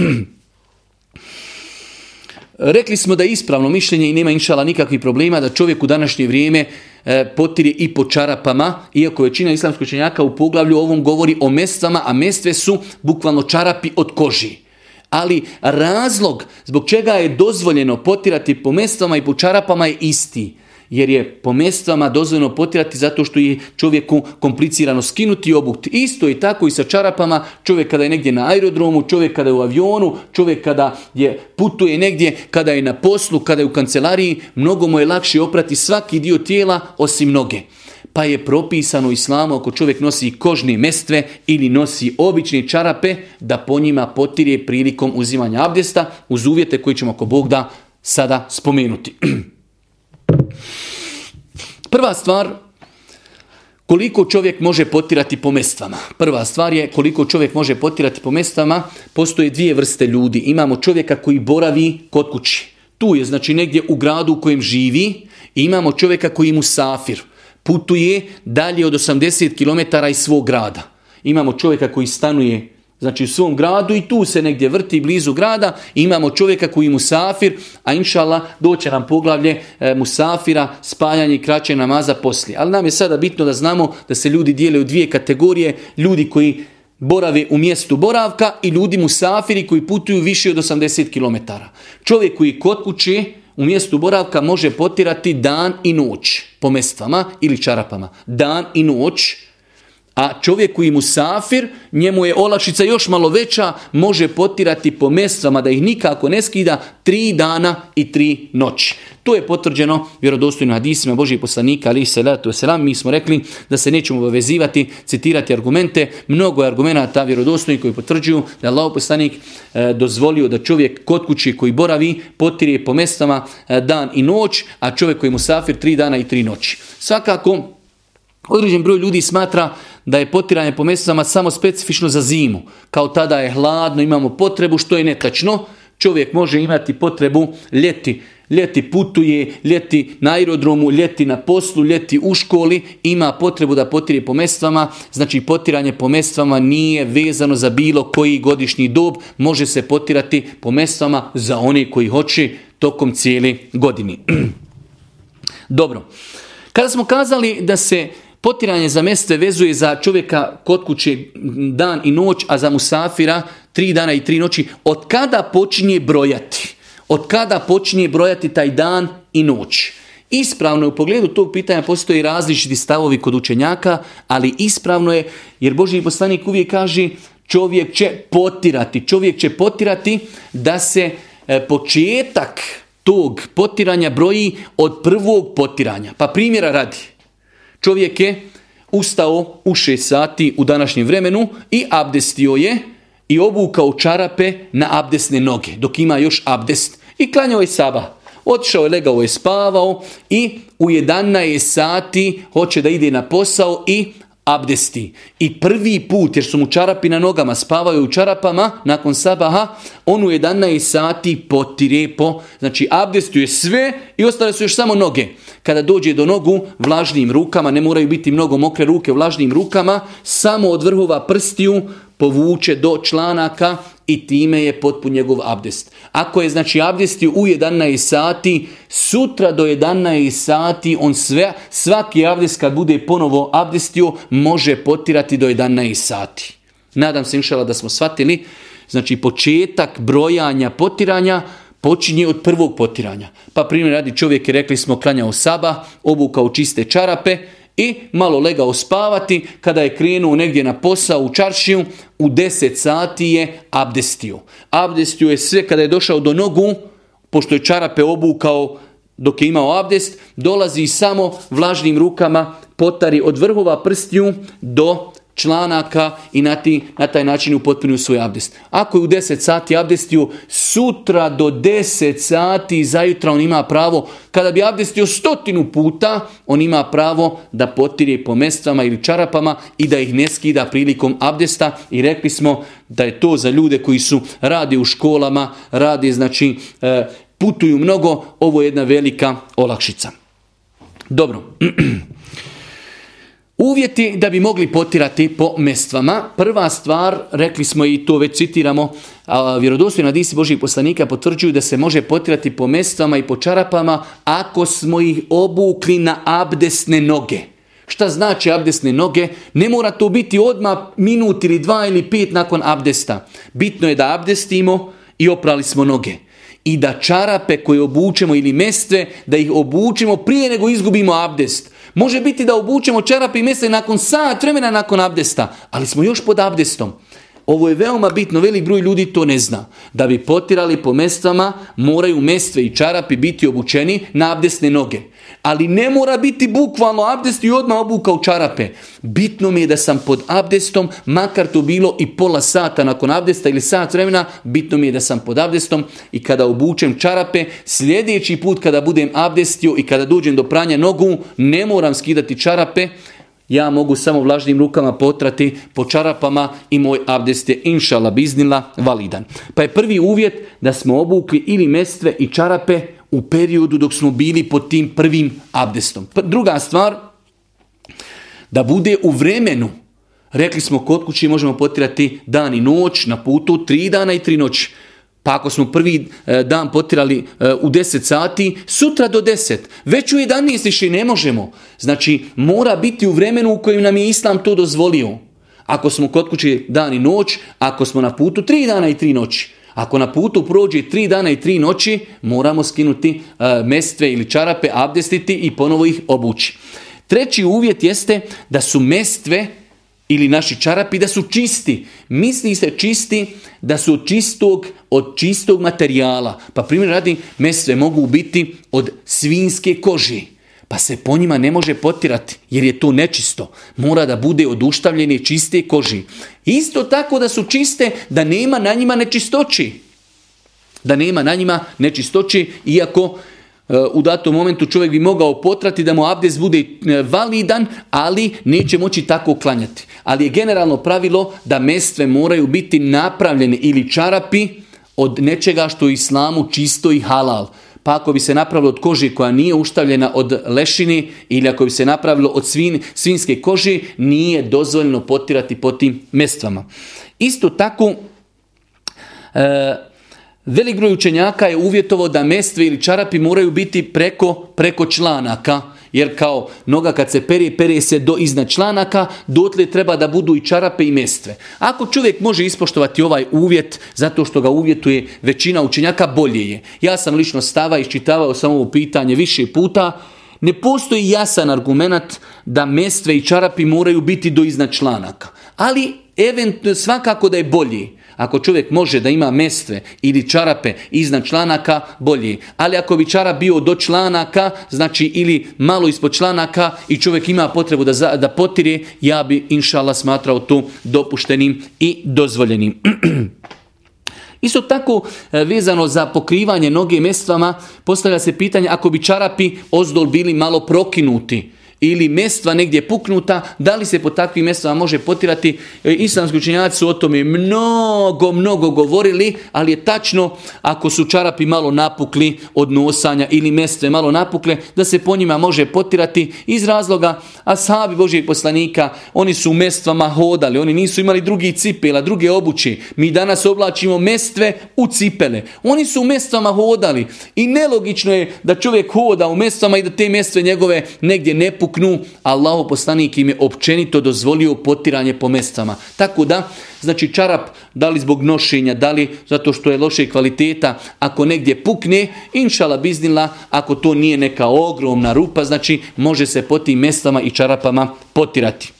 [CLEARS THROAT] Rekli smo da je ispravno mišljenje i nema inšala nikakvih problema da čovjek u današnje vrijeme e, potire i po čarapama, iako većina islamskoj čenjaka u poglavlju ovom govori o mestvama, a mestve su bukvalno čarapi od koži ali razlog zbog čega je dozvoljeno potirati po mestvama i po čarapama je isti. Jer je po mestvama dozvoljeno potirati zato što je čovjeku komplicirano skinuti obukt. Isto je tako i sa čarapama. Čovjek kada je negdje na aerodromu, čovjek kada je u avionu, čovjek kada je putuje negdje, kada je na poslu, kada je u kancelariji, mnogo mu je lakše oprati svaki dio tijela osim noge pa je propisano u islamu ako čovjek nosi kožne mestve ili nosi obične čarape, da po njima potire prilikom uzimanja abdesta uz uvjete koji ćemo ako Bog da sada spomenuti. [CLEARS THROAT] Prva stvar, koliko čovjek može potirati po mestvama. Prva stvar je koliko čovjek može potirati po mestvama. Postoje dvije vrste ljudi. Imamo čovjeka koji boravi kod kući. Tu je, znači, negdje u gradu u kojem živi. I imamo čovjeka koji mu safir putuje dalje od 80 km iz svog grada. Imamo čovjeka koji stanuje znači u svom gradu i tu se negdje vrti blizu grada, imamo čovjeka koji je musafir, a inšala doće nam poglavlje e, musafira, spajanje i kraće namaza poslije. Ali nam je sada bitno da znamo da se ljudi dijele u dvije kategorije, ljudi koji borave u mjestu boravka i ljudi musafiri koji putuju više od 80 km. Čovjek koji kod kuće, u mjestu boravka može potirati dan i noć po mestvama ili čarapama. Dan i noć a čovjek koji mu safir, njemu je olakšica još malo veća, može potirati po mjestvama da ih nikako ne skida tri dana i tri noći. To je potvrđeno vjerodostojno hadisima Božih poslanika, ali salatu selam, mi smo rekli da se nećemo obavezivati, citirati argumente, mnogo je argumenta vjerodostojnih koji potvrđuju da je poslanik e, dozvolio da čovjek kod kući koji boravi potiri po mjestvama e, dan i noć, a čovjek koji mu safir tri dana i tri noći. Svakako, određen broj ljudi smatra da je potiranje po mjesecama samo specifično za zimu. Kao tada je hladno, imamo potrebu, što je netačno. Čovjek može imati potrebu ljeti. Ljeti putuje, ljeti na aerodromu, ljeti na poslu, ljeti u školi, ima potrebu da potire po mjestvama. Znači potiranje po mjestvama nije vezano za bilo koji godišnji dob, može se potirati po mjestvama za one koji hoće tokom cijeli godini. [CLEARS THROAT] Dobro, kada smo kazali da se Potiranje za mjesece vezuje za čovjeka kod kuće dan i noć, a za musafira tri dana i tri noći. Od kada počinje brojati? Od kada počinje brojati taj dan i noć? Ispravno je u pogledu tog pitanja postoji različiti stavovi kod učenjaka, ali ispravno je jer Božji poslanik uvijek kaže čovjek će potirati. Čovjek će potirati da se e, početak tog potiranja broji od prvog potiranja. Pa primjera radi. Čovjek je ustao u 6 sati u današnjem vremenu i abdestio je i obukao čarape na abdesne noge, dok ima još abdest. I klanjao je saba. Otišao je, legao je, spavao i u 11 sati hoće da ide na posao i abdesti i prvi put, jer su mu čarapi na nogama, spavaju u čarapama nakon sabaha, on u 11 sati potire po, znači abdestuje sve i ostale su još samo noge. Kada dođe do nogu, vlažnim rukama, ne moraju biti mnogo mokre ruke, vlažnim rukama, samo od vrhova prstiju povuče do članaka i time je potpun njegov abdest. Ako je znači abdestio u 11 sati, sutra do 11 sati on sve, svaki abdest kad bude ponovo abdestio može potirati do 11 sati. Nadam se inšala da smo shvatili, znači početak brojanja potiranja počinje od prvog potiranja. Pa primjer radi čovjek je rekli smo klanjao saba, obukao čiste čarape, i malo legao spavati kada je krenuo negdje na posao u čaršiju, u 10 sati je abdestio. Abdestio je sve kada je došao do nogu, pošto je čarape obukao dok je imao abdest, dolazi samo vlažnim rukama potari od vrhova prstiju do članaka i na, ti, na taj način upotpunio svoj abdest. Ako je u 10 sati abdestio, sutra do 10 sati zajutra on ima pravo, kada bi abdestio stotinu puta, on ima pravo da potire po mestvama ili čarapama i da ih ne skida prilikom abdesta i rekli smo da je to za ljude koji su radi u školama, radi znači e, putuju mnogo, ovo je jedna velika olakšica. Dobro. [CLEARS THROAT] Uvjeti da bi mogli potirati po mestvama. Prva stvar, rekli smo i to već citiramo, vjerodostojni hadisi Božih poslanika potvrđuju da se može potirati po mestvama i po čarapama ako smo ih obukli na abdesne noge. Šta znači abdesne noge? Ne mora to biti odmah minut ili dva ili pet nakon abdesta. Bitno je da abdestimo i oprali smo noge. I da čarape koje obučemo ili mestve, da ih obučimo prije nego izgubimo abdest. Može biti da obučemo čarapi i mese nakon sat vremena nakon abdesta, ali smo još pod abdestom. Ovo je veoma bitno, velik broj ljudi to ne zna. Da bi potirali po mestvama, moraju mestve i čarapi biti obučeni na abdesne noge. Ali ne mora biti bukvalno abdest i odmah u čarape. Bitno mi je da sam pod abdestom, makar to bilo i pola sata nakon abdesta ili sat vremena, bitno mi je da sam pod abdestom i kada obučem čarape, sljedeći put kada budem abdestio i kada dođem do pranja nogu, ne moram skidati čarape, ja mogu samo vlažnim rukama potrati po čarapama i moj abdest je inšala biznila validan. Pa je prvi uvjet da smo obukli ili mestve i čarape u periodu dok smo bili pod tim prvim abdestom. Druga stvar, da bude u vremenu. Rekli smo kod kući možemo potirati dan i noć, na putu tri dana i tri noći. Pa ako smo prvi e, dan potirali e, u deset sati, sutra do deset. već u 11 i ne možemo. Znači, mora biti u vremenu u kojem nam je Islam to dozvolio. Ako smo kod kući dan i noć, ako smo na putu tri dana i tri noći. Ako na putu prođe tri dana i tri noći, moramo skinuti e, mestve ili čarape, abdestiti i ponovo ih obući. Treći uvjet jeste da su mestve ili naši čarapi da su čisti. Misli se čisti da su čistog, od čistog materijala. Pa primjer radi, mestve mogu biti od svinske koži pa se po njima ne može potirati, jer je to nečisto. Mora da bude oduštavljene čiste koži. Isto tako da su čiste, da nema na njima nečistoći. Da nema na njima nečistoći, iako e, u datom momentu čovjek bi mogao potrati da mu abdes bude e, validan, ali neće moći tako klanjati. Ali je generalno pravilo da mestve moraju biti napravljene ili čarapi od nečega što je islamu čisto i halal pa ako bi se napravilo od koži koja nije uštavljena od lešini ili ako bi se napravilo od svin, svinske koži, nije dozvoljeno potirati po tim mestvama. Isto tako, e, velik broj učenjaka je uvjetovo da mestve ili čarapi moraju biti preko, preko članaka, jer kao noga kad se pere, pere se do iznad članaka, dotle treba da budu i čarape i mestve. Ako čovjek može ispoštovati ovaj uvjet, zato što ga uvjetuje većina učenjaka, bolje je. Ja sam lično stava iščitavao samo ovo pitanje više puta, ne postoji jasan argument da mestve i čarapi moraju biti do iznad članaka. Ali event, svakako da je bolji. Ako čovjek može da ima mestve ili čarape iznad članaka, bolje. Ali ako bi čarap bio do članaka, znači ili malo ispod članaka i čovjek ima potrebu da, da potire, ja bi inšala smatrao to dopuštenim i dozvoljenim. [CLEARS THROAT] Isto tako e, vezano za pokrivanje noge mestvama, postavlja se pitanje ako bi čarapi ozdol bili malo prokinuti ili mestva negdje puknuta, da li se po takvim mestvama može potirati? E, islamski učenjaci su o tome mnogo, mnogo govorili, ali je tačno ako su čarapi malo napukli od nosanja ili mestve malo napukle, da se po njima može potirati iz razloga a sahabi Božijeg poslanika, oni su u mestvama hodali, oni nisu imali drugi cipela, druge obuće. Mi danas oblačimo mestve u cipele. Oni su u mestvama hodali i nelogično je da čovjek hoda u mestvama i da te mestve njegove negdje ne pukne knu Allahu poslanik im je općenito dozvolio potiranje po mestama. Tako da, znači čarap, da li zbog nošenja, da li zato što je loše kvaliteta, ako negdje pukne, inšala biznila, ako to nije neka ogromna rupa, znači može se po tim mestama i čarapama potirati.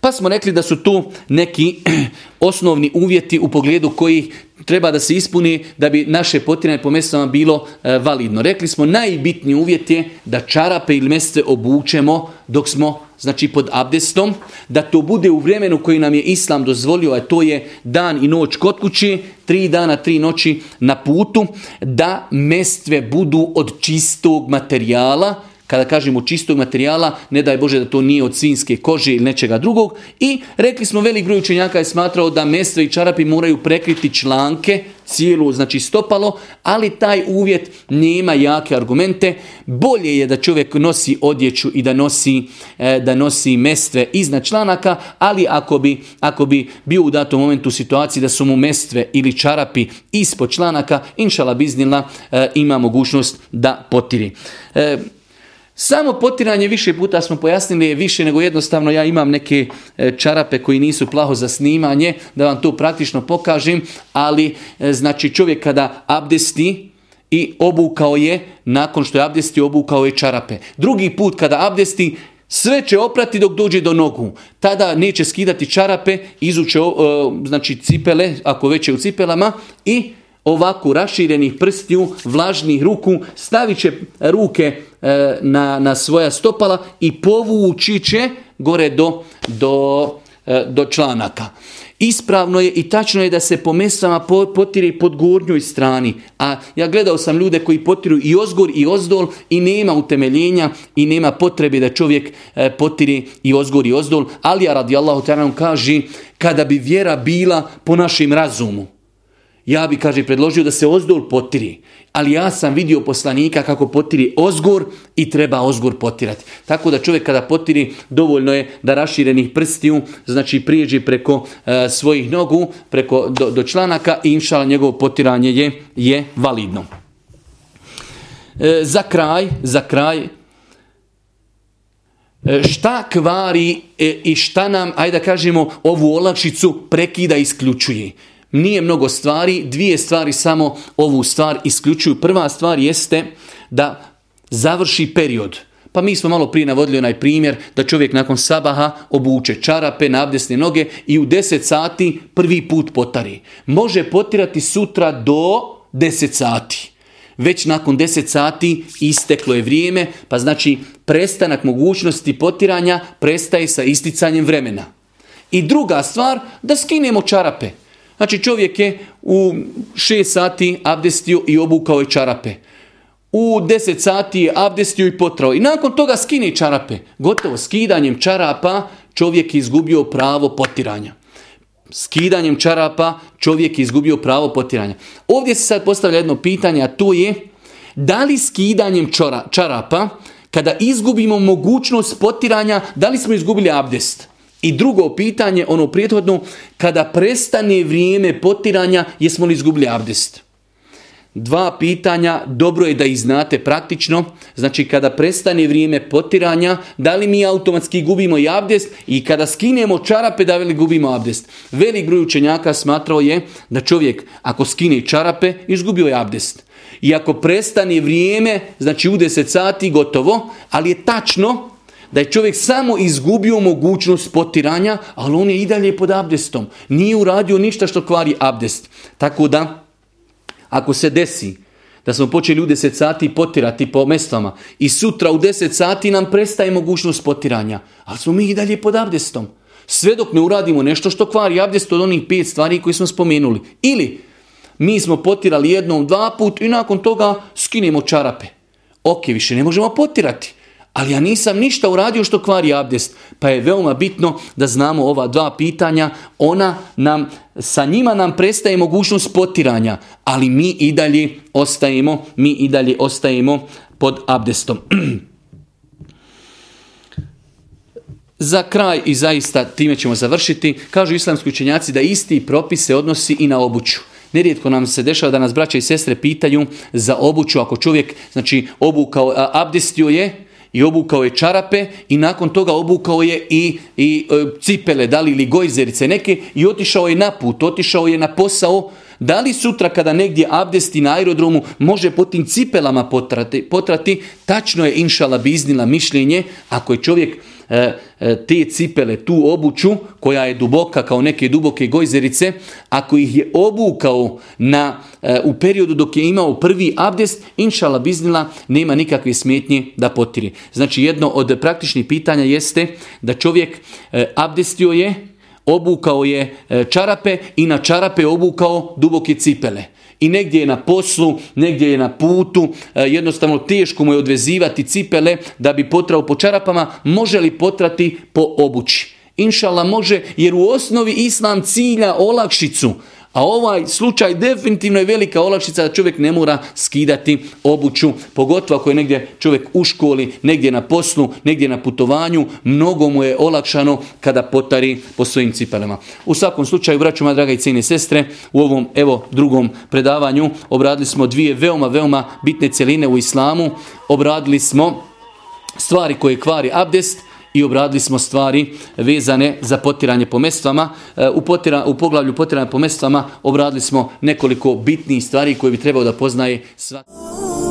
Pa smo rekli da su tu neki [CLEARS THROAT] osnovni uvjeti u pogledu kojih treba da se ispuni da bi naše potiranje po mjesecama bilo e, validno. Rekli smo najbitniji uvjet je da čarape ili mjesece obučemo dok smo znači pod abdestom, da to bude u vremenu koji nam je Islam dozvolio, a to je dan i noć kod kući, tri dana, tri noći na putu, da mestve budu od čistog materijala, kada kažemo čistog materijala, ne daj Bože da to nije od svinske kože ili nečega drugog. I rekli smo, velik broj učenjaka je smatrao da mestve i čarapi moraju prekriti članke, cijelu, znači stopalo, ali taj uvjet nema jake argumente. Bolje je da čovjek nosi odjeću i da nosi, e, da nosi mestve iznad članaka, ali ako bi, ako bi bio u datom momentu u situaciji da su mu mestve ili čarapi ispod članaka, inšala biznila e, ima mogućnost da potiri. E, samo potiranje više puta smo pojasnili je više nego jednostavno ja imam neke e, čarape koji nisu plaho za snimanje, da vam to praktično pokažem, ali e, znači čovjek kada abdesti i obukao je, nakon što je abdesti obukao je čarape. Drugi put kada abdesti sve će oprati dok dođe do nogu. Tada neće skidati čarape, izuće e, znači cipele, ako već je u cipelama i ovako raširenih prstiju, vlažnih ruku, stavit će ruke e, na, na svoja stopala i povući će gore do, e, do, članaka. Ispravno je i tačno je da se po mesama potiri pod gornjoj strani. A ja gledao sam ljude koji potiru i ozgor i ozdol i nema utemeljenja i nema potrebe da čovjek e, potiri i ozgor i ozdol. Ali ja radi ta'ala kaže kada bi vjera bila po našem razumu. Ja bi, kaže, predložio da se ozdol potiri, ali ja sam vidio poslanika kako potiri ozgor i treba ozgor potirati. Tako da čovjek kada potiri, dovoljno je da raširenih prstiju, znači prijeđe preko e, svojih nogu, preko do, članaka i inšala njegovo potiranje je, je validno. E, za kraj, za kraj, e, šta kvari i šta nam, ajde da kažemo, ovu olakšicu prekida isključuje. Nije mnogo stvari, dvije stvari samo ovu stvar isključuju. Prva stvar jeste da završi period. Pa mi smo malo prije navodili onaj primjer da čovjek nakon sabaha obuče čarape, navdesne noge i u 10 sati prvi put potari. Može potirati sutra do 10 sati. Već nakon 10 sati isteklo je vrijeme, pa znači prestanak mogućnosti potiranja prestaje sa isticanjem vremena. I druga stvar, da skinemo čarape. Znači čovjek je u 6 sati abdestio i obukao je čarape. U 10 sati je abdestio i potrao. I nakon toga skini čarape. Gotovo, skidanjem čarapa čovjek je izgubio pravo potiranja. Skidanjem čarapa čovjek je izgubio pravo potiranja. Ovdje se sad postavlja jedno pitanje, a to je da li skidanjem čarapa, kada izgubimo mogućnost potiranja, da li smo izgubili abdest? I drugo pitanje, ono prijethodno, kada prestane vrijeme potiranja, jesmo li izgubili abdest? Dva pitanja, dobro je da ih znate praktično. Znači, kada prestane vrijeme potiranja, da li mi automatski gubimo i abdest i kada skinemo čarape, da li gubimo abdest? Velik broj učenjaka smatrao je da čovjek, ako skine čarape, izgubio je abdest. I ako prestane vrijeme, znači u 10 sati, gotovo, ali je tačno da je čovjek samo izgubio mogućnost potiranja, ali on je i dalje pod abdestom. Nije uradio ništa što kvari abdest. Tako da, ako se desi da smo počeli u 10 sati potirati po mestama i sutra u 10 sati nam prestaje mogućnost potiranja, ali smo mi i dalje pod abdestom. Sve dok ne uradimo nešto što kvari abdest od onih pet stvari koje smo spomenuli. Ili mi smo potirali jednom, dva put i nakon toga skinemo čarape. Ok, više ne možemo potirati ali ja nisam ništa uradio što kvari abdest. Pa je veoma bitno da znamo ova dva pitanja, ona nam, sa njima nam prestaje mogućnost potiranja, ali mi i dalje ostajemo, mi i dalje ostajemo pod abdestom. [CLEARS THROAT] Za kraj i zaista time ćemo završiti, kažu islamski učenjaci da isti propis se odnosi i na obuću. Nerijetko nam se dešava da nas braća i sestre pitaju za obuću, ako čovjek znači obukao, abdestio je, i obukao je čarape i nakon toga obukao je i, i e, cipele, da li ili gojzerice neke i otišao je na put, otišao je na posao. Da li sutra kada negdje abdesti na aerodromu može po tim cipelama potrati, potrati tačno je inšala biznila mišljenje ako je čovjek E, e, te cipele, tu obuću koja je duboka kao neke duboke gojzerice, ako ih je obukao na, e, u periodu dok je imao prvi abdest, inšala biznila nema nikakve smetnje da potiri. Znači jedno od praktičnih pitanja jeste da čovjek abdestio je, obukao je čarape i na čarape obukao duboke cipele i negdje je na poslu, negdje je na putu, e, jednostavno teško mu je odvezivati cipele da bi potrao po čarapama, može li potrati po obući? Inšala može, jer u osnovi islam cilja olakšicu. A ovaj slučaj definitivno je velika olakšica da čovjek ne mora skidati obuću, pogotovo ako je negdje čovjek u školi, negdje na poslu, negdje na putovanju, mnogo mu je olakšano kada potari po svojim cipelama. U svakom slučaju, braćuma, draga i cijene sestre, u ovom evo drugom predavanju obradili smo dvije veoma, veoma bitne cjeline u islamu. Obradili smo stvari koje kvari abdest, i obradili smo stvari vezane za potiranje po mestvama. E, u, potira, u poglavlju potiranje po mestvama obradili smo nekoliko bitnijih stvari koje bi trebao da poznaje svaki.